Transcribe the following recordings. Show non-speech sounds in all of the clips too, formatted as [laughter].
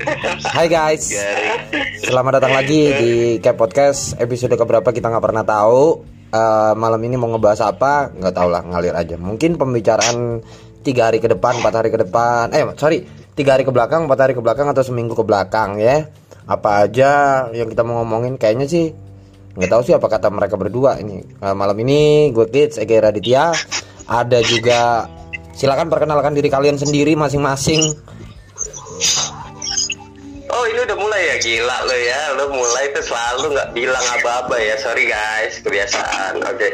Hai guys, selamat datang lagi di Cap Podcast episode keberapa kita nggak pernah tahu. Uh, malam ini mau ngebahas apa? Nggak tahu lah, ngalir aja. Mungkin pembicaraan tiga hari ke depan, empat hari ke depan. Eh, sorry, tiga hari ke belakang, empat hari ke belakang atau seminggu ke belakang ya. Apa aja yang kita mau ngomongin? Kayaknya sih nggak tahu sih apa kata mereka berdua ini. Uh, malam ini gue Kids, Ege Raditya. Ada juga silakan perkenalkan diri kalian sendiri masing-masing udah mulai ya? Gila lo ya lo mulai tuh selalu nggak bilang apa-apa ya. Sorry guys kebiasaan. Oke. Okay.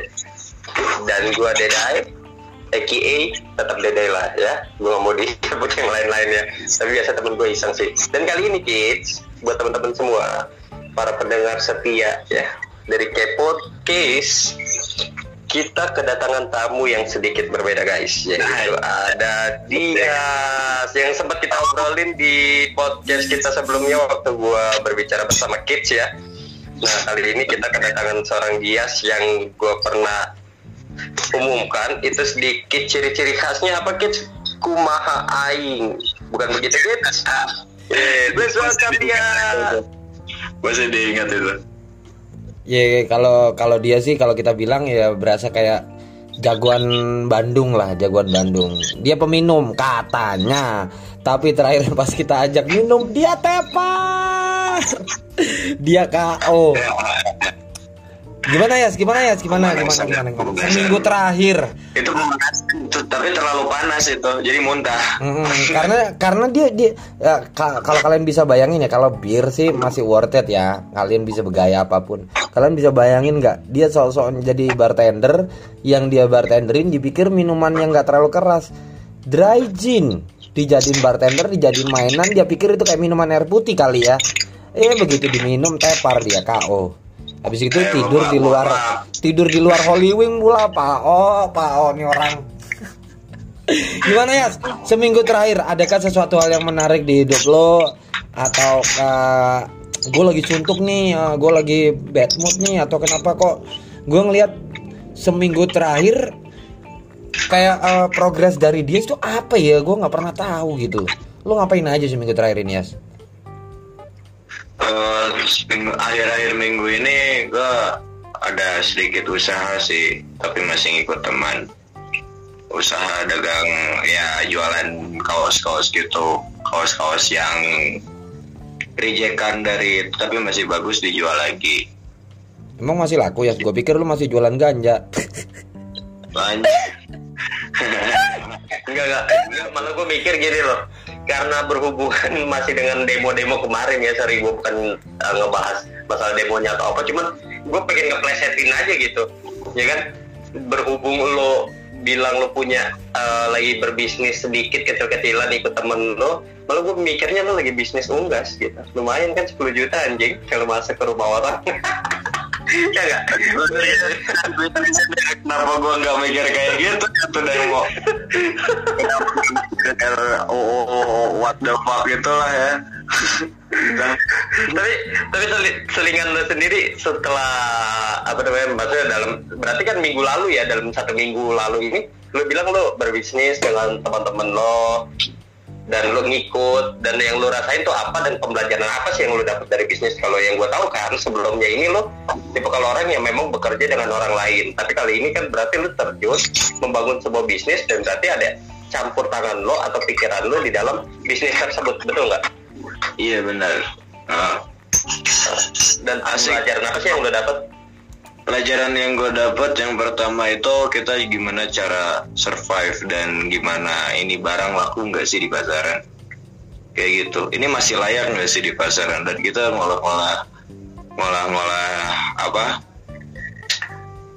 dan gua Dedai AKA tetap Dedai lah ya. Gua mau disebut yang lain-lain ya. Tapi biasa temen gue iseng sih. Dan kali ini kids buat teman-teman semua para pendengar setia ya dari Kepot Case kita kedatangan tamu yang sedikit berbeda guys. Yaitu ada dia yang sempat kita obrolin di podcast kita sebelumnya waktu gua berbicara bersama Kids ya. Nah kali ini kita kedatangan seorang Dias yang gua pernah umumkan. Itu sedikit ciri-ciri khasnya apa Kids? Kumaha aing. Bukan begitu Kids? Eh please welcome dia masih diingat itu Ya kalau kalau dia sih kalau kita bilang ya berasa kayak jagoan Bandung lah, jagoan Bandung. Dia peminum katanya. Tapi terakhir [laughs] pas kita ajak minum dia tepar. [laughs] dia KO. Gimana ya? Gimana ya? Gimana gimana gimana? gimana? Seminggu terakhir. Itu panas, tapi terlalu panas itu, jadi muntah. [laughs] Karena karena dia dia ya, kalau kalian bisa bayangin ya kalau bir sih masih worth it ya. Kalian bisa bergaya apa pun. Kalian bisa bayangin nggak? Dia soal-soal jadi bartender yang dia bartenderin dipikir minuman yang nggak terlalu keras. Dry gin dijadiin bartender, dijadiin mainan, dia pikir itu kayak minuman air putih kali ya. Eh begitu diminum tepar dia KO. Habis itu tidur di luar tidur di luar Hollywood pula Pak Oh, Pak Oh nih orang. Gimana ya? Seminggu terakhir adakah sesuatu hal yang menarik di hidup lo atau uh, gue lagi suntuk nih, uh, gue lagi bad mood nih atau kenapa kok gue ngelihat seminggu terakhir kayak uh, progres dari dia itu apa ya? Gue nggak pernah tahu gitu. Lo ngapain aja seminggu terakhir ini, Yas? Uh, akhir-akhir minggu ini gue ada sedikit usaha sih tapi masih ngikut teman. Usaha dagang ya jualan kaos-kaos gitu kaos-kaos yang rejekan dari tapi masih bagus dijual lagi. Emang masih laku ya? Gue pikir lu masih jualan ganja. Banyak. [laughs] Enggak enggak. Malah gue mikir gini loh karena berhubungan [laughs] masih dengan demo-demo kemarin ya sorry gue bukan uh, ngebahas masalah demonya atau apa cuman gue pengen ngeplesetin aja gitu ya kan? Berhubung lo bilang lo punya uh, lagi berbisnis sedikit kecil-kecilan ikut temen lo malah gue mikirnya lo lagi bisnis unggas gitu. Lumayan kan 10 juta anjing kalau masuk ke rumah orang [laughs] ya enggak kenapa gue nggak mikir kayak gitu? Itu demo oh, oh, oh, what the fuck itulah ya. Dan, tapi tapi selingan lo sendiri setelah apa namanya maksudnya dalam berarti kan minggu lalu ya dalam satu minggu lalu ini lo bilang lo berbisnis dengan teman-teman lo dan lo ngikut dan yang lo rasain tuh apa dan pembelajaran apa sih yang lo dapat dari bisnis kalau yang gue tahu kan sebelumnya ini lo tipe kalau orang yang memang bekerja dengan orang lain tapi kali ini kan berarti lo terjun membangun sebuah bisnis dan berarti ada campur tangan lo atau pikiran lo di dalam bisnis tersebut betul nggak? Iya benar. Nah. Dan Asik. pelajaran apa sih yang lo dapat? Pelajaran yang gue dapat yang pertama itu kita gimana cara survive dan gimana ini barang laku nggak sih di pasaran? Kayak gitu. Ini masih layak nggak sih di pasaran? Dan kita malah malah apa?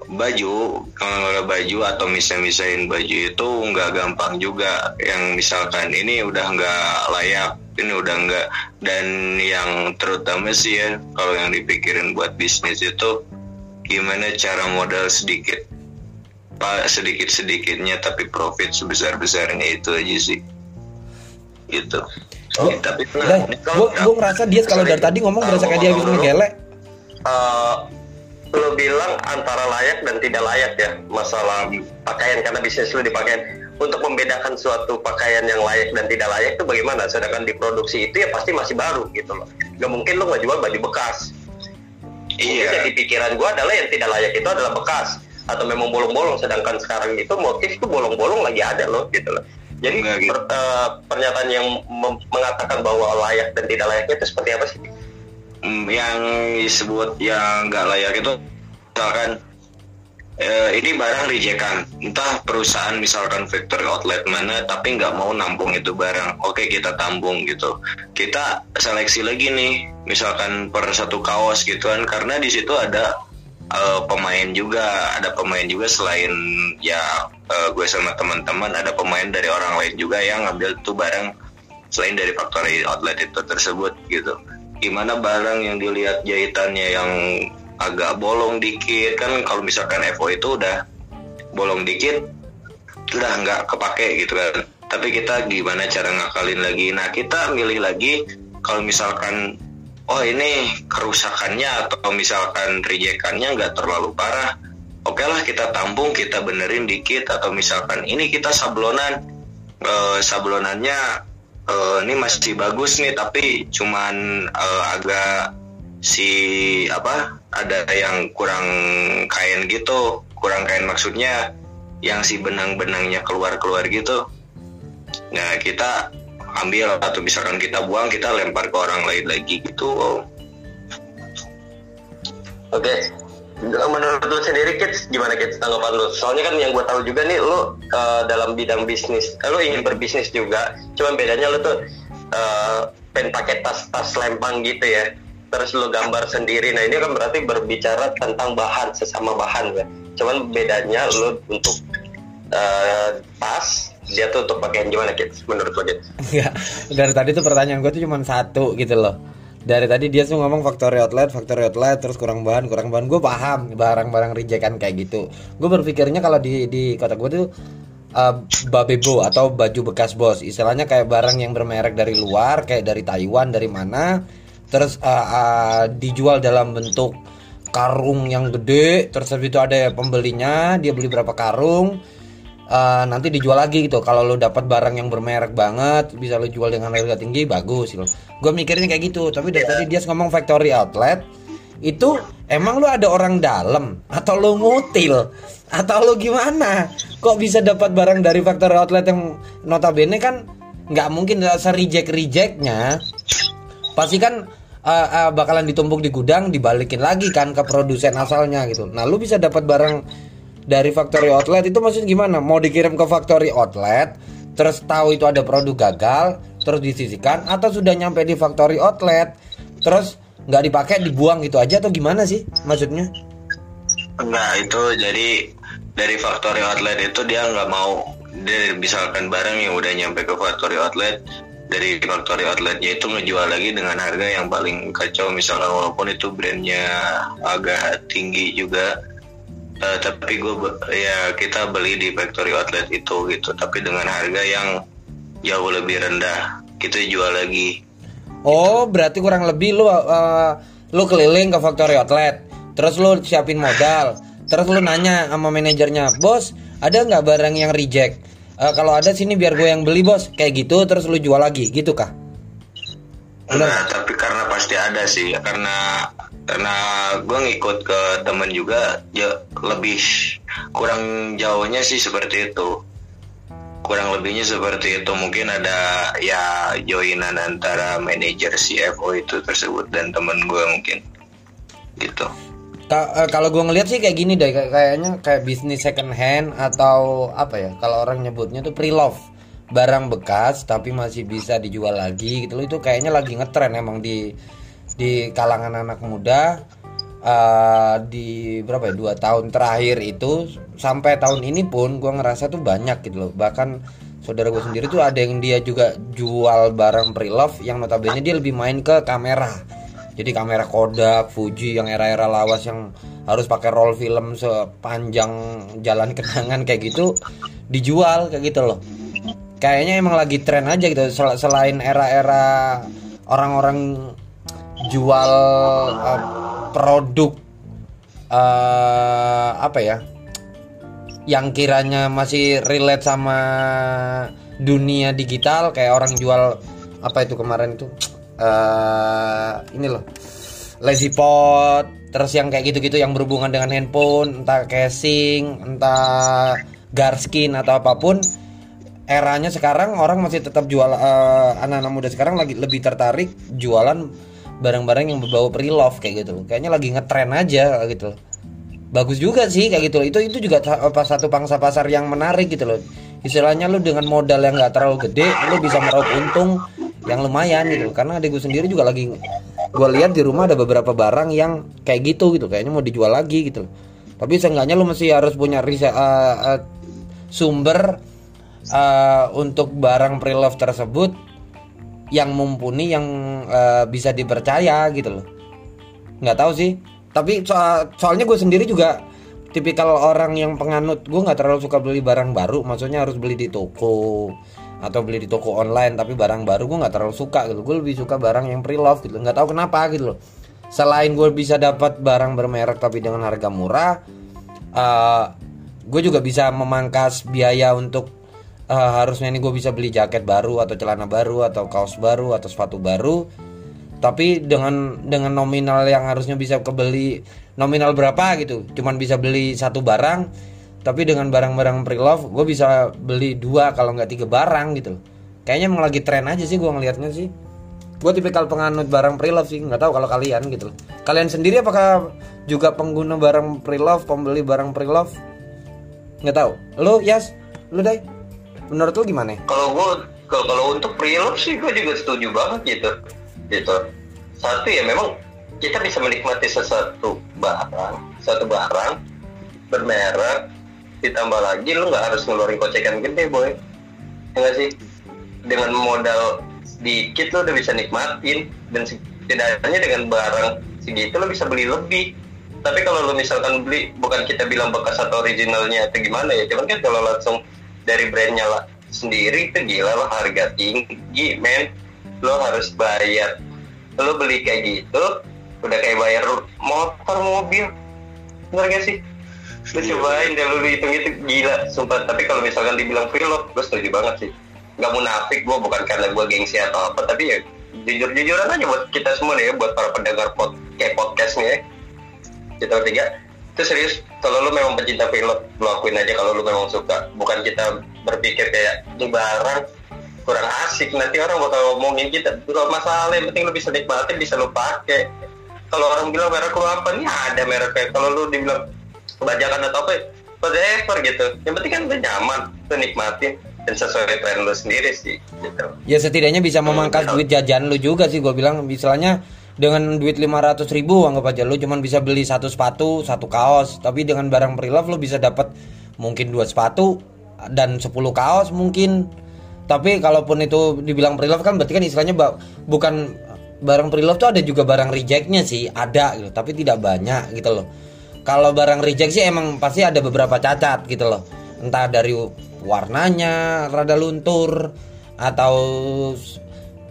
Baju kalau baju atau misah-misahin baju itu nggak gampang juga. Yang misalkan ini udah nggak layak ini udah nggak. Dan yang terutama sih ya kalau yang dipikirin buat bisnis itu gimana cara modal sedikit pak sedikit sedikitnya tapi profit sebesar besarnya itu aja sih. Gitu. Oh, ya, tapi nah, gue gue ngerasa dia kalau dari tadi ngomong berasa kayak dia habis ngegelek uh, lo bilang antara layak dan tidak layak ya masalah pakaian karena bisnis lo di pakaian untuk membedakan suatu pakaian yang layak dan tidak layak itu bagaimana? Sedangkan di produksi itu ya pasti masih baru gitu loh. Nggak mungkin lo nggak jual baju bekas Iya. jadi pikiran gue adalah yang tidak layak itu adalah bekas atau memang bolong-bolong sedangkan sekarang itu motif itu bolong-bolong lagi ada loh gitu loh jadi Enggak gitu. per- eh, pernyataan yang mengatakan bahwa layak dan tidak layaknya itu seperti apa sih Hmm, yang disebut yang nggak layak itu misalkan eh, ini barang rejekan entah perusahaan misalkan factory outlet mana tapi nggak mau nampung itu barang. Oke kita tampung gitu. Kita seleksi lagi nih misalkan per satu kaos gitu kan karena di situ ada eh, pemain juga. Ada pemain juga selain ya eh, gue sama teman-teman ada pemain dari orang lain juga yang ngambil tuh barang selain dari factory outlet itu tersebut gitu. Gimana barang yang dilihat jahitannya yang agak bolong dikit. Kan kalau misalkan FO itu udah bolong dikit udah nggak kepake gitu kan. Tapi kita gimana cara ngakalin lagi? Nah kita milih lagi kalau misalkan oh ini kerusakannya atau misalkan rejekannya nggak terlalu parah oke lah kita tampung kita benerin dikit. Atau misalkan ini kita sablonan Eh, sablonannya eh, ini masih bagus nih tapi cuman eh, agak si apa ada yang kurang kain gitu kurang kain maksudnya yang si benang-benangnya keluar-keluar gitu nah kita ambil atau misalkan kita buang kita lempar ke orang lain lagi gitu Oke. Menurut lu sendiri Kids gimana Kids tanggapan lu? Soalnya kan yang gue tahu juga nih lu eh, dalam bidang bisnis, eh, lu ingin berbisnis juga. Cuman bedanya lu tuh eh, pengen pakai tas-tas lempang gitu ya. Terus lu gambar sendiri. Nah, ini kan berarti berbicara tentang bahan sesama bahan ya. Cuman bedanya lu untuk eh, tas dia tuh untuk pakaian gimana Kids? Menurut lu Kids? Enggak. Dari tadi tuh pertanyaan gue tuh cuma satu gitu loh. Dari tadi dia tuh ngomong factory outlet, factory outlet, terus kurang bahan, kurang bahan. Gue paham barang-barang rejekan kayak gitu. Gue berpikirnya kalau di di kota gue tuh uh, babebo atau baju bekas bos. Istilahnya kayak barang yang bermerek dari luar, kayak dari Taiwan, dari mana. Terus uh, uh, dijual dalam bentuk karung yang gede. Terus habis itu ada pembelinya, dia beli berapa karung. Eh, nanti dijual lagi gitu. Kalau lo dapat barang yang bermerek banget bisa lo jual dengan harga tinggi bagus gitu. Gue mikirnya kayak gitu. Tapi dari tadi dia ngomong factory outlet itu emang lo ada orang dalam? Atau lo ngutil? Atau lo gimana? Kok bisa dapat barang dari factory outlet yang notabene kan nggak mungkin serijek rejectnya pasti kan uh, uh, bakalan ditumpuk di gudang dibalikin lagi kan ke produsen asalnya gitu. Nah lu bisa dapat barang dari factory outlet. Itu maksudnya gimana? Mau dikirim ke factory outlet terus tahu itu ada produk gagal terus disisikan atau sudah nyampe di factory outlet terus nggak dipakai dibuang gitu aja atau gimana sih maksudnya? Enggak, itu jadi dari factory outlet itu dia nggak mau dia misalkan barang yang udah nyampe ke factory outlet dari factory outletnya itu ngejual lagi dengan harga yang paling kacau. Misalkan walaupun itu brandnya agak tinggi juga Eh, tapi gue ya kita beli di factory outlet itu gitu. Tapi dengan harga yang jauh lebih rendah kita jual lagi. Oh, berarti kurang lebih lu uh, lu keliling ke factory outlet, terus lu siapin modal, terus lu nanya sama manajernya, bos, ada nggak barang yang reject? Eh, kalau ada sini biar gue yang beli bos, kayak gitu, terus lu jual lagi, gitu kah? Enggak, tapi karena pasti ada sih. Karena karena gue ngikut ke temen juga ya lebih kurang jauhnya sih seperti itu. Kurang lebihnya seperti itu. Mungkin ada ya joinan antara manajer CFO itu tersebut dan temen gue mungkin. Gitu kalau gue ngeliat sih kayak gini deh, kayak- kayaknya kayak bisnis second hand atau apa ya? Kalau orang nyebutnya tuh pre-love, barang bekas tapi masih bisa dijual lagi gitu loh. Itu kayaknya lagi ngetren emang di di kalangan anak muda eh, di berapa ya dua tahun terakhir itu sampai tahun ini pun gue ngerasa tuh banyak gitu loh. Bahkan saudara gue sendiri tuh ada yang dia juga jual barang pre-love yang notabene dia lebih main ke kamera jadi kamera Kodak, Fuji yang era-era lawas yang harus pakai roll film sepanjang jalan kenangan kayak gitu dijual kayak gitu loh. Kayaknya emang lagi tren aja gitu Sel- selain era-era orang-orang jual uh, produk uh, apa ya? yang kiranya masih relate sama dunia digital kayak orang jual apa itu kemarin itu eh ini loh. Lazy pot terus yang kayak gitu-gitu yang berhubungan dengan handphone entah casing entah garskin atau apa pun eranya sekarang orang masih tetap jual eh, anak-anak muda sekarang lagi lebih tertarik jualan barang-barang yang berbau pre-love kayak gitu. Kayaknya lagi ngetren aja gitu. Bagus juga sih kayak gitu. Itu itu juga apa satu pangsa pasar yang menarik gitu loh. Istilahnya lu dengan modal yang nggak terlalu gede lu bisa meraup untung yang lumayan gitu. Karena adik gue sendiri juga lagi gue lihat di rumah ada beberapa barang yang kayak gitu gitu. Kayaknya mau dijual lagi gitu. Tapi seenggaknya lu mesti harus punya riset eh, eh, sumber eh, untuk barang pre-love tersebut yang mumpuni yang eh, bisa dipercaya gitu loh. Nggak tahu sih. Tapi soal soalnya gue sendiri juga tipikal orang yang penganut. Gue nggak terlalu suka beli barang baru. Maksudnya harus beli di toko atau beli di toko online tapi barang baru gue nggak terlalu suka gitu. Gue lebih suka barang yang pre-love gitu. Nggak tahu kenapa gitu loh. Selain gue bisa dapat barang bermerek tapi dengan harga murah eh gue juga bisa memangkas biaya untuk eh, harusnya ini gue bisa beli jaket baru atau celana baru atau kaos baru atau sepatu baru. Tapi dengan dengan nominal yang harusnya bisa kebeli nominal berapa gitu. Cuman bisa beli satu barang tapi dengan barang-barang pre-love gue bisa beli dua kalau nggak tiga barang gitu kayaknya emang lagi tren aja sih gue ngelihatnya sih. Gue tipikal penganut barang pre-love sih nggak tahu kalau kalian gitu kalian sendiri apakah juga pengguna barang pre-love pembeli barang pre-love? Nggak tahu. Lu Yas? Lu deh menurut lu gimana? Kalau gue kalau untuk pre-love sih gue juga setuju banget gitu. Gitu. Satu ya memang kita bisa menikmati sesuatu barang satu barang bermerek ditambah lagi lu nggak harus ngeluarin kocekan gede boy. Ya nggak sih? Dengan modal sedikit lu udah bisa nikmatin. Dan setidaknya dengan barang segitu lu bisa beli lebih. Tapi kalau lu misalkan beli bukan kita bilang bekas atau originalnya atau gimana ya cuman kan kalau langsung dari brandnya lah sendiri itu gila lah harga tinggi men. Lo harus bayar. Lo beli kayak gitu udah kayak bayar motor mobil. Bener gak sih lu cobain deh lu hitung itu gila sumpah. Tapi kalau misalkan dibilang love gue setuju banget sih. Nggak munafik gue bukan karena gue gengsi atau apa tapi ya jujur jujuran aja buat kita semua nih ya buat para pendengar pod kayak podcast nih ya. Kita bertiga. Itu serius kalau lu memang pecinta love lu akuin aja kalau lu memang suka. Bukan kita berpikir kayak ini barang kurang asik nanti orang bakal ngomongin kita. Kalau masalah yang penting lu bisa nikmatin bisa lu pakai. Kalau orang bilang merek lu apa nih? Ada mereknya kalau lu dibilang kebajakan atau apa whatever gitu. Yang penting kan udah nyaman nikmatin dan sesuai tren lu sendiri sih gitu. Ya setidaknya bisa memangkas duit jajan lu juga sih gue bilang. Misalnya dengan duit 500 ribu anggap aja lu cuman bisa beli satu sepatu satu kaos. Tapi dengan barang pre-love lu bisa dapat mungkin dua sepatu dan 10 kaos mungkin. Tapi kalaupun itu dibilang pre-love kan berarti kan istilahnya bukan barang pre-love tuh ada juga barang rejectnya sih ada gitu. Tapi tidak banyak gitu loh kalau barang reject sih emang pasti ada beberapa cacat gitu loh. Entah dari warnanya rada luntur atau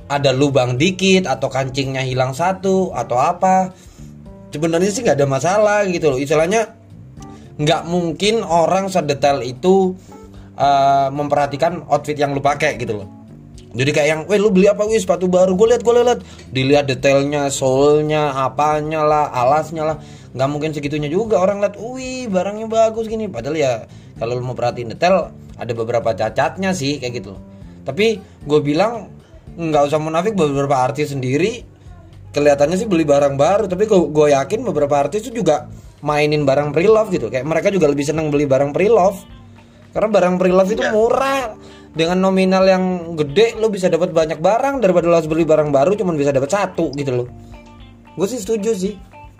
ada lubang dikit atau kancingnya hilang satu atau apa. Sebenarnya sih nggak ada masalah gitu loh. Istilahnya nggak mungkin orang sedetail itu eh, memperhatikan outfit yang lu pakai gitu loh jadi kayak yang, weh lu beli apa wih sepatu baru? Gue lihat gue lihat dilihat detailnya soulnya apanya lah alasnya lah. Nggak mungkin segitunya juga orang lihat wih barangnya bagus gini. Padahal ya kalau lu mau perhatiin detail ada beberapa cacatnya sih kayak gitu. Tapi gue bilang nggak usah munafik beberapa artis sendiri kelihatannya sih beli barang baru. Tapi gue yakin beberapa artis itu juga mainin barang pre-love gitu. Kayak mereka juga lebih senang beli barang pre-love. Karena barang pre-love itu murah dengan nominal yang gede lo bisa dapat banyak barang. Daripada lo harus beli barang baru cuman bisa dapat satu gitu loh gue sih setuju sih.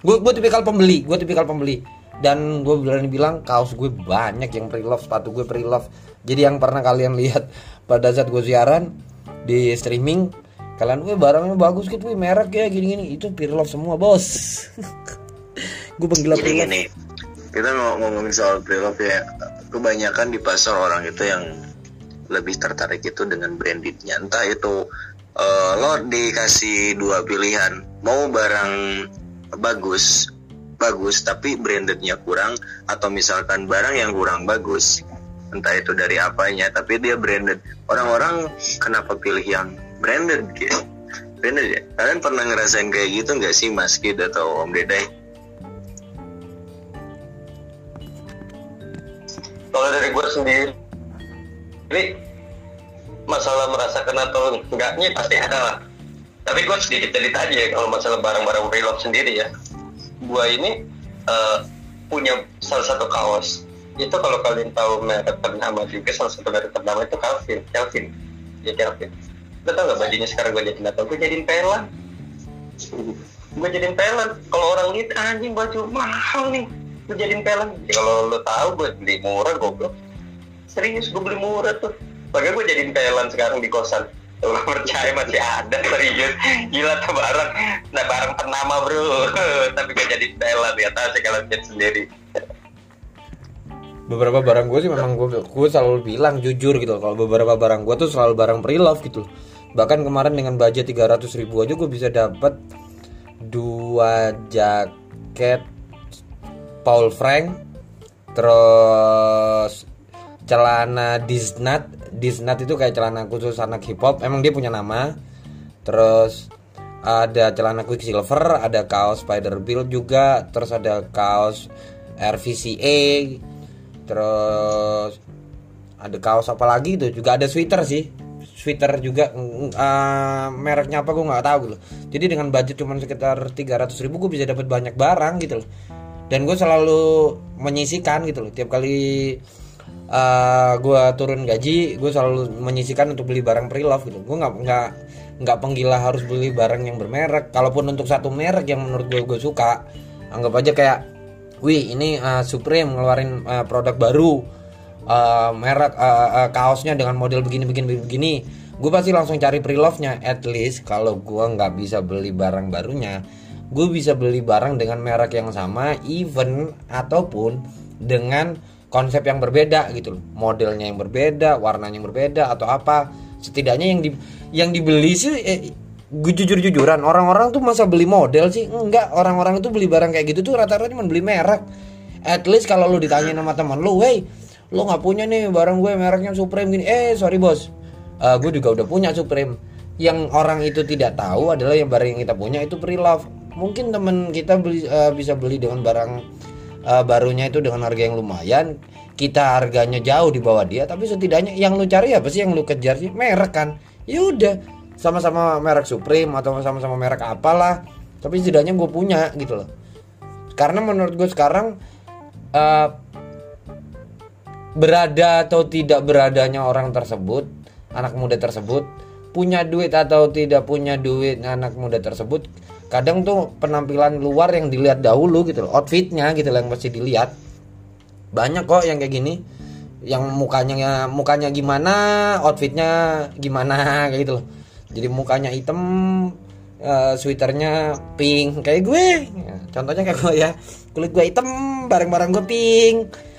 Gue gue tipikal pembeli gue tipikal pembeli. Dan gue berani bilang kaos gue banyak yang pre-love sepatu gue pre-love. Jadi yang pernah kalian lihat pada saat gue siaran di streaming kalian gue barangnya bagus gitu wih, merek ya gini-gini. Itu pre-love semua bos. [laughs] Gue penggila pre-love. gini, kita mau ngomongin soal pre-love ya. Kebanyakan di pasar orang itu yang lebih tertarik itu dengan brandednya. Entah itu. Eh, lo dikasih dua pilihan, mau barang bagus bagus tapi brandednya kurang atau misalkan barang yang kurang bagus entah itu dari apanya tapi dia branded. Orang-orang kenapa pilih yang branded gitu? Branded ya? Kalian pernah ngerasain kayak gitu nggak sih Mas Kid atau Om Dedai kalau dari gue sendiri ini masalah merasakan atau enggaknya pasti ada lah. Tapi gue sedikit cerita aja ya kalau masalah barang-barang pre-love sendiri ya. Gue ini uh, punya salah satu kaos. Itu kalau kalian tahu merek ternama juga salah satu merek ternama itu Calvin Calvin. Ya Calvin. Lo tau gak bajunya sekarang gue jadiin apa? Gue jadiin pelan. Gue jadiin pelan. Kalau orang lihat anjing baju mahal nih. Gue jadiin pelan. Kalau lo tahu gue beli murah goblok serius gue beli murah tuh. Makanya gue jadiin pelan sekarang di kosan. Lo [laughs] percaya masih ada serius. Gila tuh barang Nah barang ternama bro. [laughs] Tapi gue jadi pelan ya Tahu sih kalau sendiri. Beberapa barang gue sih memang gue gue selalu bilang jujur gitu kalau beberapa barang gue tuh selalu barang pre-love gitu bahkan kemarin dengan budget 300 ribu aja gue bisa dapat dua jaket Paul Frank terus celana Disnat Disnat itu kayak celana khusus anak hip hop emang dia punya nama. Terus ada celana Quicksilver ada kaos Spider Bill juga terus ada kaos RVCA terus ada kaos apa lagi itu juga ada sweater sih. Sweater juga uh, mereknya apa gue nggak tahu gitu. Jadi dengan budget cuma sekitar 300 ribu gue bisa dapat banyak barang gitu loh. Dan gue selalu menyisikan gitu loh. Tiap kali uh, gue turun gaji gue selalu menyisikan untuk beli barang pre-love gitu. Gue nggak nggak nggak penggila harus beli barang yang bermerek. Kalaupun untuk satu merek yang menurut gue gue suka anggap aja kayak wih ini uh, Supreme ngeluarin uh, produk baru uh, merek uh, uh, kaosnya dengan model begini begini begini gue pasti langsung cari pre-love nya at least kalau gue nggak bisa beli barang barunya gue bisa beli barang dengan merek yang sama even ataupun dengan konsep yang berbeda gitu loh. Modelnya yang berbeda warnanya yang berbeda atau apa. Setidaknya yang di yang dibeli sih eh, gue jujur jujuran orang-orang tuh masa beli model sih? Enggak orang-orang itu beli barang kayak gitu tuh rata-rata cuma beli merek. At least kalau lu ditanya sama teman lu wey lu nggak punya nih barang gue mereknya Supreme gini. Eh sorry bos. Uh, gue juga udah punya Supreme. Yang orang itu tidak tahu adalah yang barang yang kita punya itu pre-love. Mungkin temen kita beli uh, bisa beli dengan barang uh, barunya itu dengan harga yang lumayan kita harganya jauh di bawah dia tapi setidaknya yang lu cari apa sih yang lu kejar sih? Merek kan? Ya udah sama-sama merek Supreme atau sama-sama merek apalah tapi setidaknya gue punya gitu loh. Karena menurut gue sekarang uh, berada atau tidak beradanya orang tersebut anak muda tersebut punya duit atau tidak punya duit anak muda tersebut kadang tuh penampilan luar yang dilihat dahulu gitu loh outfitnya gitu loh yang mesti dilihat. Banyak kok yang kayak gini yang mukanya mukanya gimana outfitnya gimana kayak gitu loh. Jadi mukanya hitam uh, sweaternya pink kayak gue. Ya, contohnya kayak gue ya kulit gue hitam barang-barang gue pink.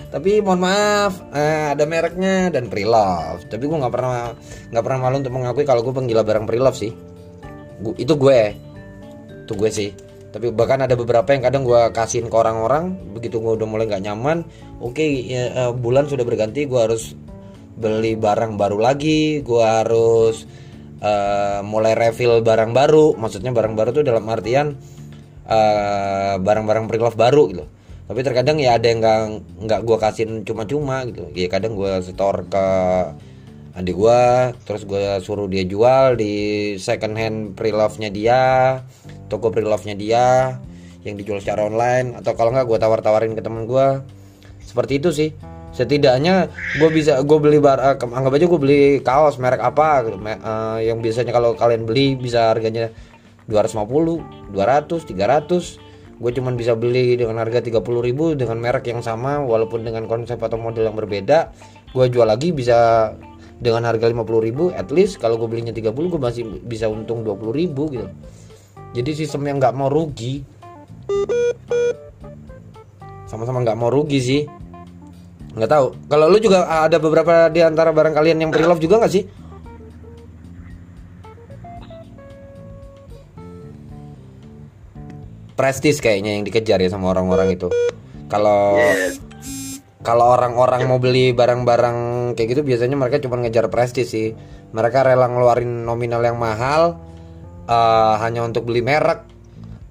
Tapi mohon maaf uh, ada mereknya dan pre-love. Tapi gue nggak pernah nggak pernah malu untuk mengakui kalau gue penggila barang pre-love sih. Gua, itu gue itu gue sih. Tapi bahkan ada beberapa yang kadang gue kasihin ke orang-orang begitu gue udah mulai nggak nyaman oke okay, ya, uh, bulan sudah berganti gue harus beli barang baru lagi gue harus uh, mulai refill barang baru. Maksudnya barang baru tuh dalam artian eh, barang-barang pre-love baru gitu. Tapi terkadang ya ada yang nggak nggak gue kasihin cuma-cuma gitu. Ya kadang gue setor ke adik gue terus gue suruh dia jual di second hand pre-love-nya dia toko pre-love-nya dia yang dijual secara online atau kalau nggak gue tawar-tawarin ke temen gue seperti itu sih. Setidaknya gue bisa gue beli bar uh, anggap aja gue beli kaos merek apa uh, yang biasanya kalau kalian beli bisa harganya 250 200 300 gue cuman bisa beli dengan harga 30 ribu dengan merek yang sama walaupun dengan konsep atau model yang berbeda. Gue jual lagi bisa dengan harga 50 ribu at least kalau gue belinya 30 gue masih bisa untung 20 ribu gitu. Jadi sistem yang nggak mau rugi. Sama-sama nggak mau rugi sih. Nggak tahu. Kalau lu juga ada beberapa di antara barang kalian yang pre-love juga nggak sih? Prestis kayaknya yang dikejar ya sama orang-orang itu. Kalau kalau orang-orang mau beli barang-barang kayak gitu biasanya mereka cuma ngejar prestis sih. Mereka rela ngeluarin nominal yang mahal eh, hanya untuk beli merek.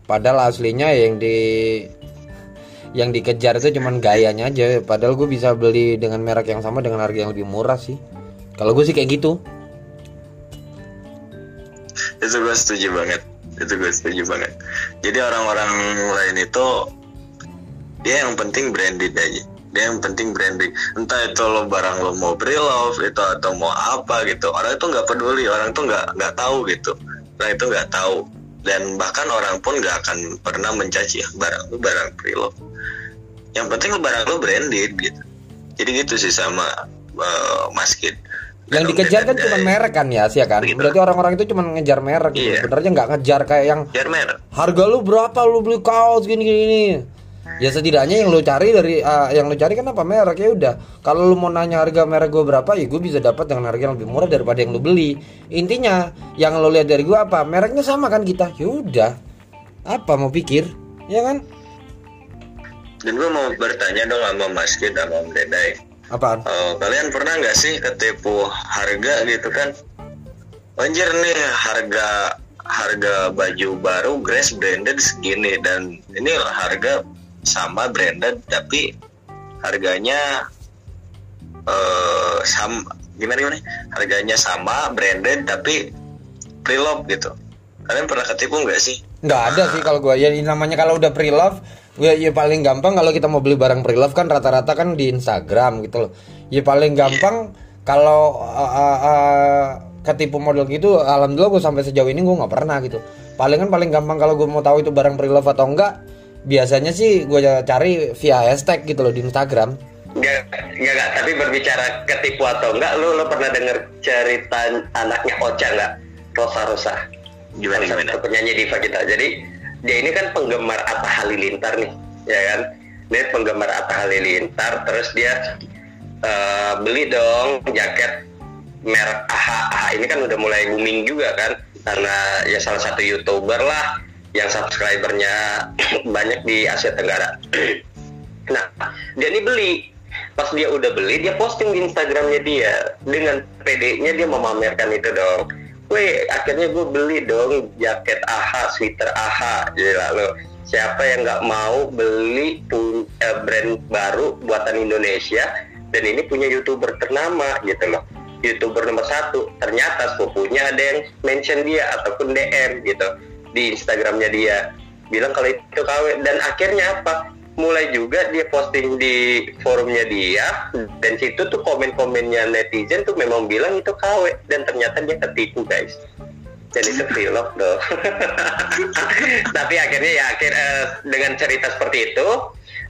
Padahal aslinya yang di yang dikejar itu cuman gayanya aja. Padahal gue bisa beli dengan merek yang sama dengan harga yang lebih murah sih. Kalau gue sih kayak gitu. Itu gue setuju banget. Itu gue setuju banget. Jadi orang-orang lain itu dia yang penting branded aja dia yang penting branding. Entah itu lo barang lo mau pre-love itu atau mau apa gitu. Orang itu nggak peduli orang tuh nggak nggak tahu gitu. Orang itu nggak tahu. Dan bahkan orang pun nggak akan pernah mencaci "Ah, barang lo barang pre-love yang penting lo barang lo branded gitu. Jadi gitu sih sama Kid. Yang dikejar kan cuma merek kan ya sih kan? Begitu. berarti orang-orang itu cuma ngejar merek gitu. Iya. sebenarnya nggak ngejar kayak yang biar merek. harga lu berapa lu beli kaos gini, gini. Ya setidaknya yang lu cari dari ah, yang lu cari kan apa? Merek ya udah. Kalau lu mau nanya harga merek gue berapa ya gue bisa dapat dengan harga yang lebih murah daripada yang lu beli. Intinya yang lu lihat dari gue apa? Mereknya sama kan kita? Ya udah. Apa mau pikir? Ya kan? Dan gue mau bertanya dong sama Mas Kid sama Om Dedai. Apaan? Oh, kalian pernah nggak sih ketipu harga gitu kan? Anjir nih harga harga baju baru Grace branded segini dan ini harga sama branded tapi harganya eh sama gimana gimana? Harganya sama branded tapi pre-love gitu. Kalian pernah ketipu nggak sih? nggak ada sih kalau gue ya namanya kalau udah pre-love ya, ya paling gampang kalau kita mau beli barang pre-love kan rata-rata kan di Instagram gitu loh ya paling gampang kalau uh, uh, uh, ketipu model gitu alhamdulillah gue sampai sejauh ini gue nggak pernah gitu paling kan paling gampang kalau gue mau tahu itu barang pre-love atau enggak biasanya sih gue cari via hashtag gitu loh di Instagram Enggak, enggak, tapi berbicara ketipu atau enggak, lu lu pernah denger cerita anaknya Ocha enggak? Rosa Rosa. Gimana Salah gimana? penyanyi diva kita. Jadi dia ini kan penggemar Atta Halilintar nih, ya kan? Dia penggemar Atta Halilintar, terus dia eh, beli dong jaket merek AHA. AHA ini kan udah mulai booming juga kan, karena ya salah satu youtuber lah yang subscribernya banyak di Asia Tenggara. nah, dia ini beli. Pas dia udah beli, dia posting di Instagramnya dia dengan PD-nya dia memamerkan itu dong. Weh, akhirnya gue beli dong jaket AHA, sweater AHA. Gila lo. Siapa yang nggak mau beli pun, eh, brand baru buatan Indonesia dan ini punya youtuber ternama gitu loh. Youtuber nomor satu. Ternyata sepupunya ada yang mention dia ataupun DM gitu di Instagramnya dia. Bilang kalau itu KW dan akhirnya apa? mulai juga dia posting di forumnya dia dan situ tuh komen-komennya netizen tuh memang bilang itu KW dan ternyata dia ketipu guys dan itu vlog dong [laughs] tapi akhirnya ya akhir eh, dengan cerita seperti itu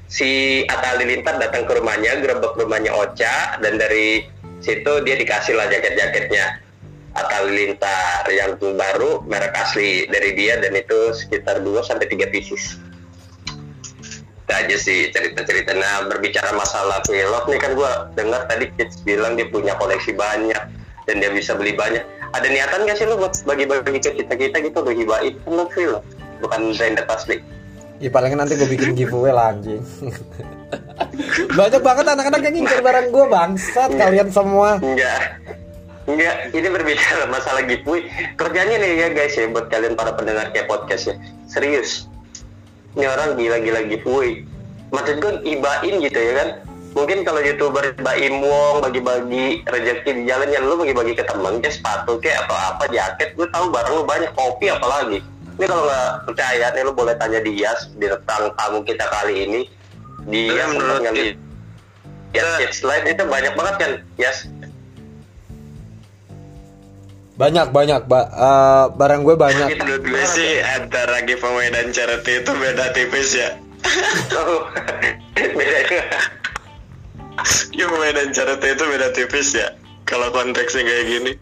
si Atta datang ke rumahnya gerebek rumahnya Ocha dan dari situ dia dikasih lah jaket-jaketnya Atta Halilintar yang baru merek asli dari dia dan itu sekitar 2 sampai 3 pieces itu aja sih cerita-cerita. Nah berbicara masalah vlog nih kan gue dengar tadi Kids bilang dia punya koleksi banyak dan dia bisa beli banyak. Ada niatan gak sih lo buat bagi-bagi ke kita kita gitu lo hibain kan lo vlog bukan branded asli. ya paling nanti gue bikin giveaway lah anjing [laughs] banyak banget anak-anak yang ngincer barang gue bangsat kalian semua Enggak. Enggak, ini berbicara [laughs] masalah giveaway. Kerjanya nih ya guys ya buat kalian para pendengar kayak podcast ya. Serius. Ini orang gila-gila giveaway. Maksud gue ibain gitu ya kan. Mungkin kalau youtuber baim wong bagi-bagi rezeki di jalan ya lu bagi-bagi ke temen kayak sepatu kayak atau apa jaket gue tahu barang lu banyak kopi apalagi ini kalau nggak percaya nih lu boleh tanya dia di tentang tamu kita kali ini dia menurut ngambil ya kids live itu banyak banget kan yes banyak banyak ba- eh, barang gue banyak Menurut gue sih antara giveaway dan charity itu beda tipis ya. Beda. Giveaway dan charity itu beda tipis ya. Kalau konteksnya kayak gini.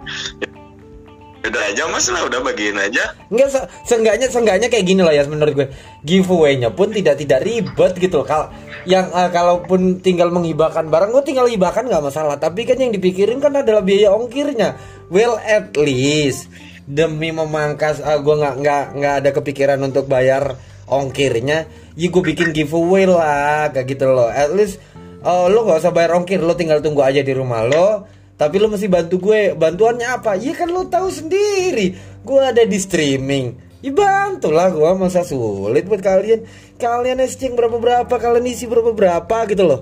Beda aja mas lah udah bagiin aja. Enggak se seenggaknya seenggaknya kayak gini lah ya menurut gue. Giveaway-nya pun tidak tidak ribet gitu loh. Kalau yang eh, kalaupun tinggal menghibahkan barang gue tinggal hibahkan nggak masalah. Tapi kan yang dipikirin kan adalah biaya ongkirnya. Well at least demi memangkas eh, gue nggak nggak nggak ada kepikiran untuk bayar ongkirnya ya gue bikin giveaway lah kayak gitu loh. At least oh, lo gak usah bayar ongkir lo tinggal tunggu aja di rumah lo. Tapi lo mesti bantu gue bantuannya apa? Iya kan lo tahu sendiri. Gue ada di streaming ya bantulah gue masa sulit buat kalian. Kalian exchange berapa berapa kalian isi berapa berapa gitu loh.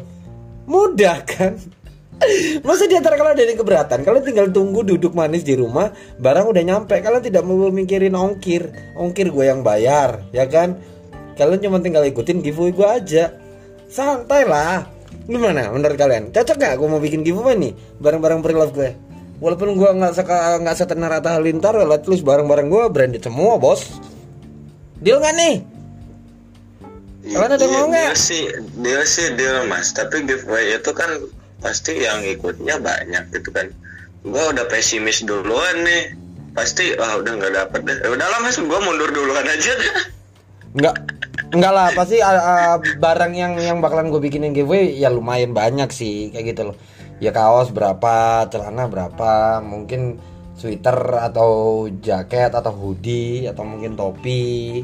Mudah kan? Masa di antara kalian ada yang keberatan? Kalian tinggal tunggu duduk manis di rumah Barang udah nyampe. Kalian tidak mau mikirin ongkir. Ongkir gue yang bayar Ya kan? Kalian cuma tinggal ikutin giveaway gue aja. Santai lah. Gimana menurut kalian? Cocok gak gue mau bikin giveaway nih? Barang-barang pre-love gue Walaupun gue gak, suka nggak setenar Atta Halilintar At least barang-barang gue branded semua bos Deal gak nih? Kalian ada Iya, mau nggak? Dia sih, dia sih deal mas. Tapi giveaway itu kan pasti yang ikutnya banyak gitu kan. Gua udah pesimis duluan nih. Pasti ah udah nggak dapet deh. Ya udahlah mas, gua mundur duluan aja deh. Enggak Enggak lah, pasti uh, uh, barang yang yang bakalan gue bikinin giveaway ya lumayan banyak sih kayak gitu loh. Ya kaos berapa, celana berapa, mungkin sweater atau jaket atau hoodie atau mungkin topi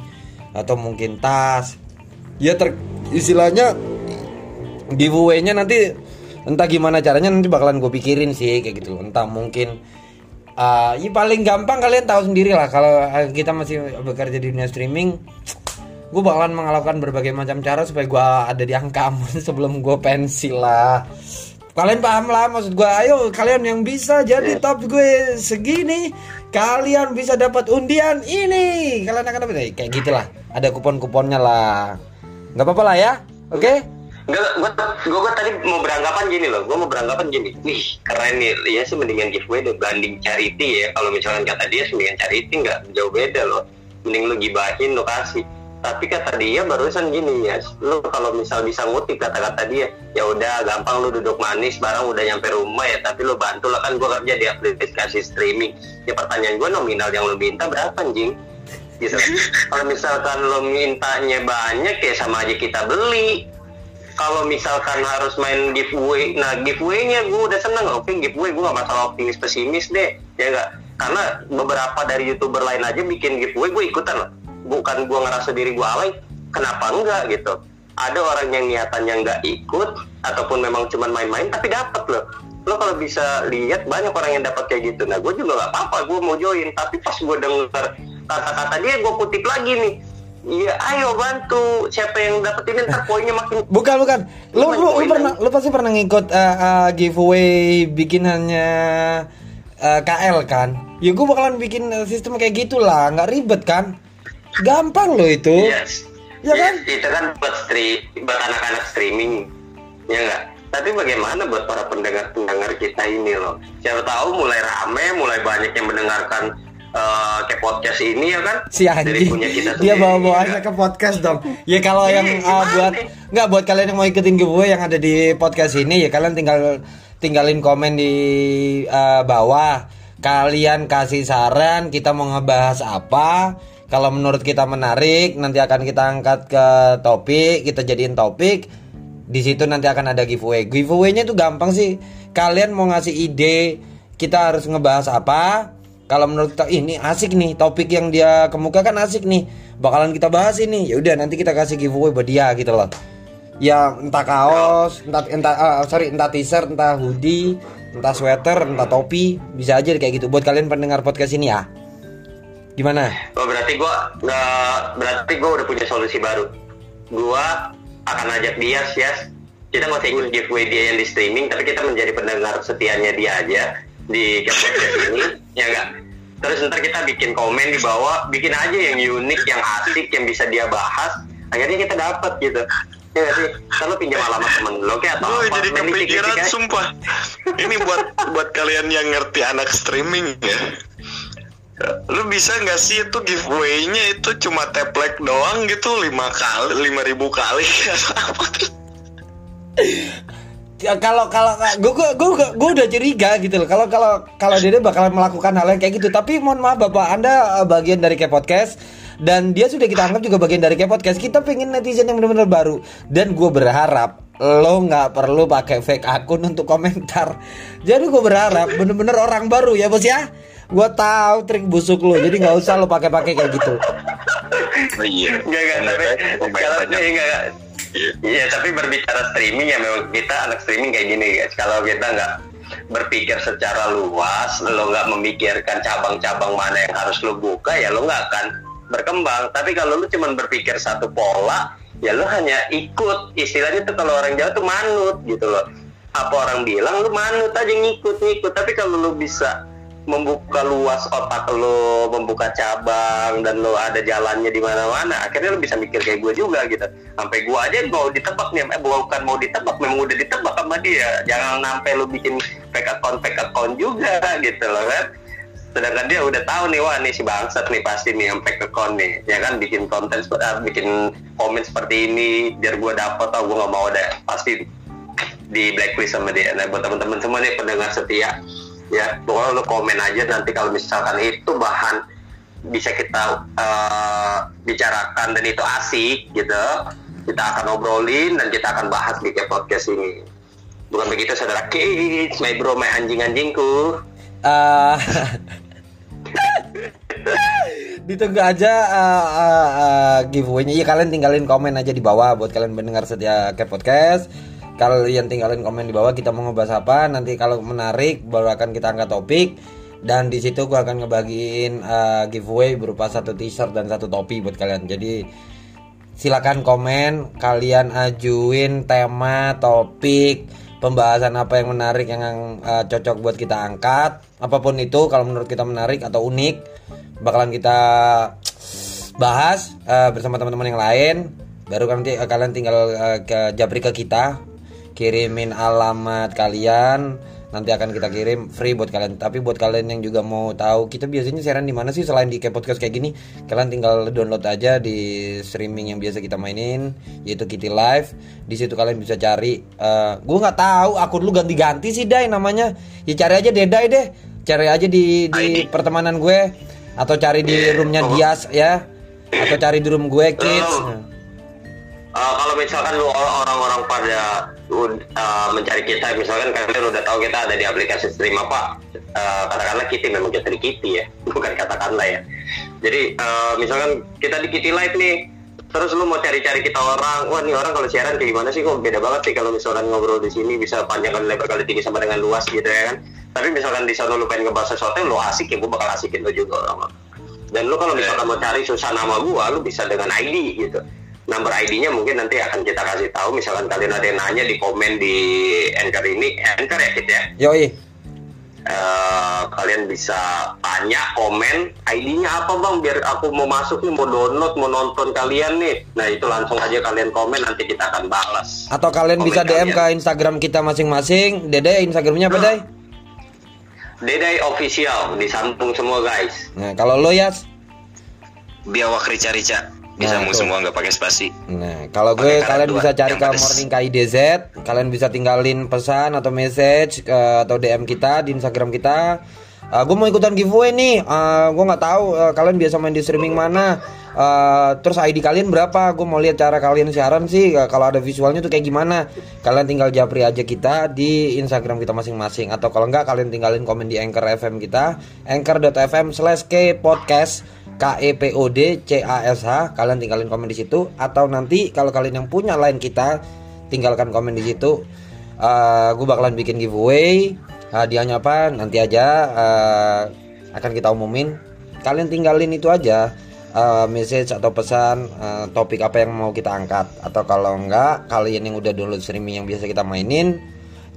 atau mungkin tas. Ya ter istilahnya giveaway-nya nanti entah gimana caranya nanti bakalan gue pikirin sih kayak gitu. Entah mungkin uh, ya paling gampang kalian tahu sendiri lah kalau uh, kita masih bekerja di dunia streaming gue bakalan melakukan berbagai macam cara supaya gue ada di angka [laughs] sebelum gue pensi lah kalian paham lah maksud gue ayo kalian yang bisa. Jadi top gue segini kalian bisa dapat undian ini. Kalian akan dapat kayak gitulah. Ada kupon-kuponnya lah. Nggak apa-apa lah ya oke? Enggak, gua, gua, gua tadi mau beranggapan gini loh, gua mau beranggapan gini, wih keren nih, ya sih mendingan giveaway deh. Banding charity ya. Kalau misalkan kata dia mendingan charity nggak? Jauh beda loh, mending lu gibahin lu kasih. Tapi kata dia barusan gini ya, lu kalau misal bisa ngutip kata-kata dia, ya udah gampang lu duduk manis, barang udah nyampe rumah ya, tapi lu bantu lah kan gua kerja di aplikasi streaming. Ya pertanyaan gua nominal yang lu minta berapa anjing? Gitu. [laughs] kalau misalkan lu mintanya banyak ya sama aja kita beli kalau misalkan harus main giveaway nah giveaway-nya gue udah seneng oke giveaway gue gak masalah optimis pesimis deh ya enggak karena beberapa dari youtuber lain aja bikin giveaway gue ikutan loh bukan gue ngerasa diri gue alay kenapa enggak gitu ada orang yang niatannya nggak ikut ataupun memang cuma main-main tapi dapat loh lo kalau bisa lihat banyak orang yang dapat kayak gitu nah gue juga nggak apa-apa gue mau join tapi pas gue denger kata-kata dia gue kutip lagi nih Iya, ayo bantu. Siapa yang dapetin ntar poinnya makin Bukan bukan. Lu lu, lu pernah lu pasti pernah ngikut uh, uh, giveaway bikinannya uh, KL kan? Ya gue bakalan bikin sistem kayak gitulah, nggak ribet kan? Gampang loh itu. Yes. Ya kan? Itu kan buat stream, buat anak-anak streaming. Ya enggak? Tapi bagaimana buat para pendengar-pendengar kita ini loh? Siapa tahu mulai rame, mulai banyak yang mendengarkan eh, kayak podcast ini ya kan? Si Dari anjing. punya kita Dia bawa-bawa ya aja kan? ke podcast dong. Ya kalau Iya, yang uh, buat nggak buat kalian yang mau ikutin giveaway yang ada di podcast ini ya kalian tinggal tinggalin komen di uh, bawah. Kalian kasih saran kita mau ngebahas apa. Kalau menurut kita menarik nanti akan kita angkat ke topik, kita jadiin topik. Di situ nanti akan ada giveaway. Giveaway-nya itu gampang sih. Kalian mau ngasih ide kita harus ngebahas apa? Kalau menurut kita ini asik nih topik yang dia kemukakan asik nih. Bakalan kita bahas ini. Ya udah nanti kita kasih giveaway buat dia gitu loh. Ya entah kaos, entah entah ah, sorry entah t-shirt, entah hoodie, entah sweater, entah topi, bisa aja kayak gitu buat kalian pendengar podcast ini ya. Gimana? Oh berarti gua nggak berarti gua udah punya solusi baru. Gua akan ajak dia ya. Kita nggak usah ikut giveaway dia yang di streaming, tapi kita menjadi pendengar setianya dia aja di podcast ini, [laughs] ya enggak? Terus ntar kita bikin komen di bawah, bikin aja yang unik, yang asik, yang bisa dia bahas. Akhirnya kita dapat gitu. Ya nggak sih? Kalau pinjam alamat temen lo kayak atau Gue apa? jadi kepikiran aja. sumpah. Ini buat buat kalian yang ngerti anak streaming ya. Lu bisa nggak sih itu giveaway-nya itu cuma tap like doang gitu lima kali lima ribu kali kalau kalau gue gue gue gue udah curiga gitu loh. Kalau kalau kalau dia bakalan melakukan hal yang kayak gitu. Tapi mohon maaf bapak, anda eh, bagian dari kayak podcast dan dia sudah kita anggap juga bagian dari kayak podcast. Kita pengen netizen yang benar-benar baru dan gue berharap lo nggak perlu pakai fake akun untuk komentar. Jadi gue berharap bener-bener orang baru ya bos ya. Gue tahu trik busuk lo, jadi nggak usah lo pakai-pakai kayak gitu. Oh iya. Enggak enggak tapi Pemain kalau enggak enggak. Iya. Iya tapi berbicara streaming ya memang kita anak streaming kayak gini guys. Kalau kita nggak berpikir secara luas, lo nggak memikirkan cabang-cabang mana yang harus lo buka ya lo nggak akan berkembang. Tapi kalau lo cuma berpikir satu pola, ya lo hanya ikut. Istilahnya tuh kalau orang Jawa tuh manut gitu loh. Apa orang bilang lo manut aja ngikut-ngikut. Tapi kalau lo bisa membuka luas otak lo, membuka cabang dan lo ada jalannya di mana-mana, akhirnya lo bisa mikir kayak gue juga gitu. Sampai gue aja mau ditebak nih, eh, bukan mau ditebak, memang udah ditebak sama dia. Jangan sampai lo bikin fake account fake account juga gitu loh kan. Sedangkan dia udah tahu nih wah nih si bangsat nih pasti nih yang fake account nih, ya kan bikin konten, ah, bikin komen seperti ini biar gue dapet, tau gue nggak mau deh pasti di blacklist sama dia. Nah buat teman-teman semua nih pendengar setia, ya pokoknya lo komen aja nanti kalau misalkan itu bahan bisa kita eh, bicarakan dan itu asik gitu, kita akan obrolin dan kita akan bahas di podcast ini. Bukan begitu saudara kids, my bro, my anjing-anjingku. Eh, [laughs] ditunggu aja eh, eh, eh, giveaway-nya. Iya kalian tinggalin komen aja di bawah buat kalian mendengar setia ke podcast. Kalian tinggalin komen di bawah kita mau ngebahas apa. Nanti kalau menarik baru akan kita angkat topik. Dan di situ gua akan ngebagiin eh, giveaway berupa satu t-shirt dan satu topi buat kalian. Jadi silakan komen kalian ajuin tema topik pembahasan apa yang menarik yang uh, cocok buat kita angkat apa pun itu kalau menurut kita menarik atau unik bakalan kita bahas uh, bersama teman-teman yang lain baru nanti uh, kalian tinggal uh, ke japri ke kita kirimin alamat kalian nanti akan kita kirim free buat kalian. Tapi buat kalian yang juga mau tahu kita biasanya siaran di mana sih selain di kayak podcast kayak gini? Kalian tinggal download aja di streaming yang biasa kita mainin yaitu Kitty Live. Di situ kalian bisa cari eh gue nggak tahu akun lu ganti-ganti sih dai namanya. Ya cari aja Dedai deh. Cari aja di di pertemanan gue. Atau cari di roomnya Dias ya. Atau cari di room gue kids Uh, kalau misalkan lu or- orang-orang pada uh, mencari kita, misalkan kalian udah tahu kita ada di aplikasi stream apa, uh, katakanlah Kitty memang kita di Kitty ya, [laughs] bukan katakanlah ya. Jadi uh, misalkan kita di Kitty Live nih, terus lu mau cari-cari kita orang, wah nih orang kalau siaran kayak gimana sih kok beda banget sih kalau misalkan ngobrol di sini bisa panjang kali lebar kali tinggi sama dengan luas gitu ya kan. Tapi misalkan di sana lu pengen ngebahas sesuatu yang lu asik ya, gue bakal asikin lu juga orang. Dan lu kalau misalkan mau cari susah nama gua, lu bisa dengan ID gitu. Number ID-nya mungkin nanti akan kita kasih tahu. Misalkan kalian ada yang nanya di komen di Anchor ini, Anchor ya Kit ya. yoi Eh, kalian bisa tanya komen ID-nya apa bang biar aku mau masuk nih mau download mau nonton kalian nih nah itu langsung aja kalian komen nanti kita akan balas atau kalian Komen bisa DM kalian. ke Instagram kita masing-masing Dede Instagramnya apa Dai? Dedai official disambung semua guys Nah kalau lo ya Biawak rica-rica. Bisa Nah, semua nggak pakai spasi. Nah, kalau gue kalian bisa cari ke. Morning KIDZ, kalian bisa tinggalin pesan atau message eh, atau DM kita di Instagram kita. Eh, gue mau ikutan giveaway nih. Eh, gue nggak tahu eh, kalian biasa main di streaming mana. Eh, terus ID kalian berapa? Gue mau lihat cara kalian siaran sih. Eh, kalau ada visualnya tuh kayak gimana? Kalian tinggal japri aja kita di Instagram kita masing-masing. Atau kalau enggak kalian tinggalin komen di Anchor FM kita, anchor.fm slash k podcast K E P O D C A S H kalian tinggalin komen di situ. Atau nanti kalau kalian yang punya line kita tinggalkan komen di situ. Eh gue bakalan bikin giveaway hadiahnya apa nanti aja eh, akan kita umumin. Kalian tinggalin itu aja eh, message atau pesan eh, topik apa yang mau kita angkat. Atau kalau enggak kalian yang udah download streaming yang biasa kita mainin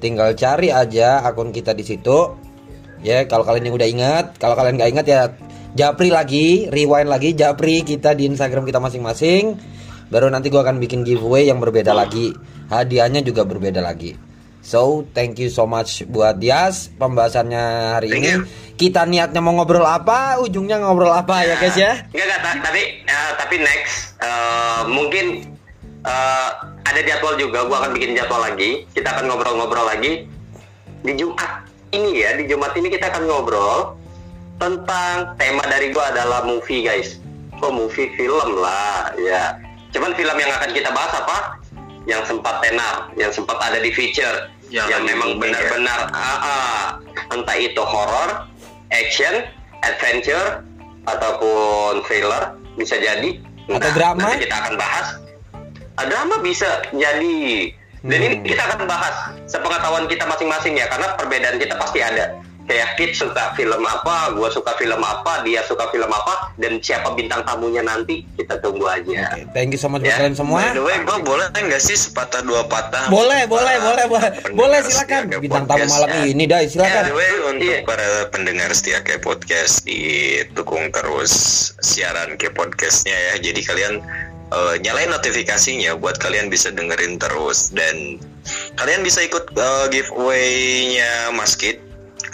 tinggal cari aja akun kita di situ. Ya kalau kalian yang udah ingat, kalau kalian nggak ingat ya japri lagi, rewind lagi, japri kita di Instagram kita masing-masing. Baru nanti gua akan bikin giveaway yang berbeda lagi, hadiahnya juga berbeda lagi. So thank you so much buat Dias pembahasannya hari Thank ini. you. Kita niatnya mau ngobrol apa, ujungnya ngobrol apa ya guys ya? Enggak, enggak, ta- tapi eh, tapi next eh, mungkin eh, ada jadwal juga, gua akan bikin jadwal lagi. Kita akan ngobrol-ngobrol lagi di Jumat ini ya, di Jumat ini kita akan ngobrol tentang tema dari gua adalah movie guys. Oh movie film lah, ya. Cuman film yang akan kita bahas apa? Yang sempat tenar, yang sempat ada di feature, Yang yang, memang ya. benar-benar ah, ah. entah itu horror, action, adventure ataupun thriller bisa jadi Atau drama? nanti kita akan bahas Ah, drama bisa jadi dan ini Hmm. kita akan bahas sepengetahuan kita masing-masing ya karena perbedaan kita pasti ada kayak Kit suka film apa, gua suka film apa, dia suka film apa, dan siapa bintang tamunya nanti kita tunggu aja. Oke, thank you so much buat Ya, kalian semua. By the way, gue boleh nggak sih sepatah dua patah? Boleh, boleh, boleh, boleh. Boleh setia silakan. Bintang tamu malam ya. ini, Dai, By silakan. the way, untuk Iya. para pendengar setia kayak podcast didukung terus siaran kayak podcastnya ya. Jadi kalian eh, nyalain notifikasinya buat kalian bisa dengerin terus dan kalian bisa ikut eh, giveaway-nya Mas Kit.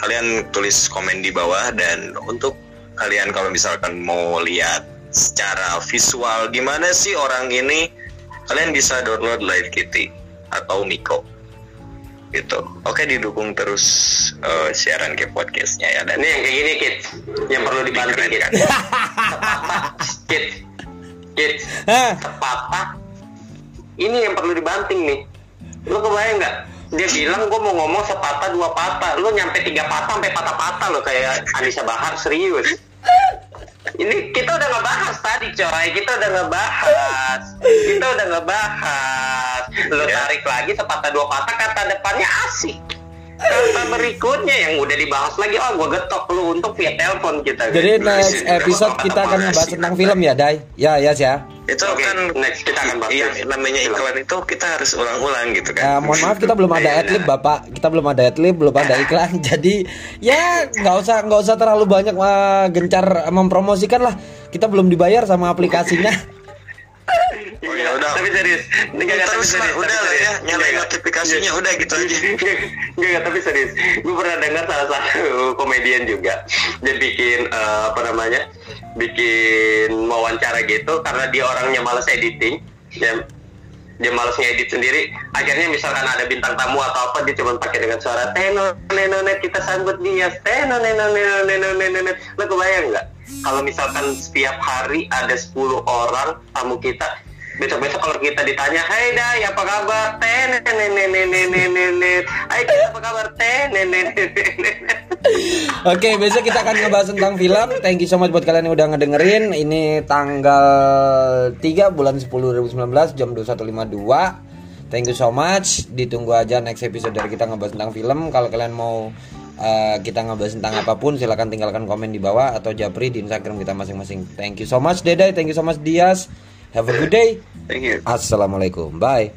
Kalian tulis komen di bawah dan untuk kalian kalau misalkan mau lihat secara visual gimana sih orang ini, kalian bisa download Live Kitty atau Miko gitu. Oke didukung terus eh, siaran ke podcastnya ya dan Ini yang kayak gini Kit, yang perlu dibanting Keren Kit. kan? Kit, Kit. Ini yang perlu dibanting nih. Lu kebayang nggak? Dia bilang gue mau ngomong sepatah dua patah. Lu nyampe tiga patah sampai patah-patah lo kayak Anissa Bahar serius. Ini kita udah ngebahas tadi coy, kita udah ngebahas, kita udah ngebahas. Lu Ya. tarik lagi sepatah dua patah kata depannya asik. Kata berikutnya yang udah dibahas lagi, oh gue getok lu untuk via telepon kita. Jadi next episode kita akan ngebahas tentang film ya, Dai. Ya, ya, ya. itu Oke, kan next kita akan bahas yang film. namanya iklan itu kita harus ulang-ulang gitu Eh, kan. mohon maaf kita belum ada Iya. adlib bapak kita belum ada adlib belum ada iklan [laughs] jadi ya nggak usah nggak usah terlalu banyak eh, gencar mempromosikan lah kita belum dibayar sama aplikasinya [laughs] Oh, ya udah. Tapi serius. Enggak, enggak, Terus tapi serius, udah lah ya, nyalain notifikasinya, udah gitu aja. [laughs] Enggak, enggak, tapi serius. Gue pernah dengar salah satu komedian juga. Dia bikin eh, apa namanya? Bikin wawancara gitu karena dia orangnya malas editing. Ya, dia malas ngedit sendiri akhirnya misalkan ada bintang tamu atau apa dia cuma pakai dengan suara teno nenonet kita sambut dia teno neno neno neno nenonet lo kebayang nggak kalau misalkan setiap hari ada 10 orang tamu kita besok-besok kalau kita ditanya Hai Dai apa kabar tenenenenenenenet Hai Kit apa kabar tenenenenenet Oke, besok kita akan ngebahas tentang film. Thank you so much buat kalian yang udah ngedengerin. Ini tanggal 3 bulan 10 2019 jam 21.52. Thank you so much. Ditunggu aja next episode dari kita ngebahas tentang film. Kalau kalian mau uh, kita ngebahas tentang apa pun silahkan tinggalkan komen di bawah atau japri di Instagram kita masing-masing. Thank you so much Dedai, thank you so much Dias. Have a good day. Thank you. Assalamualaikum. Bye.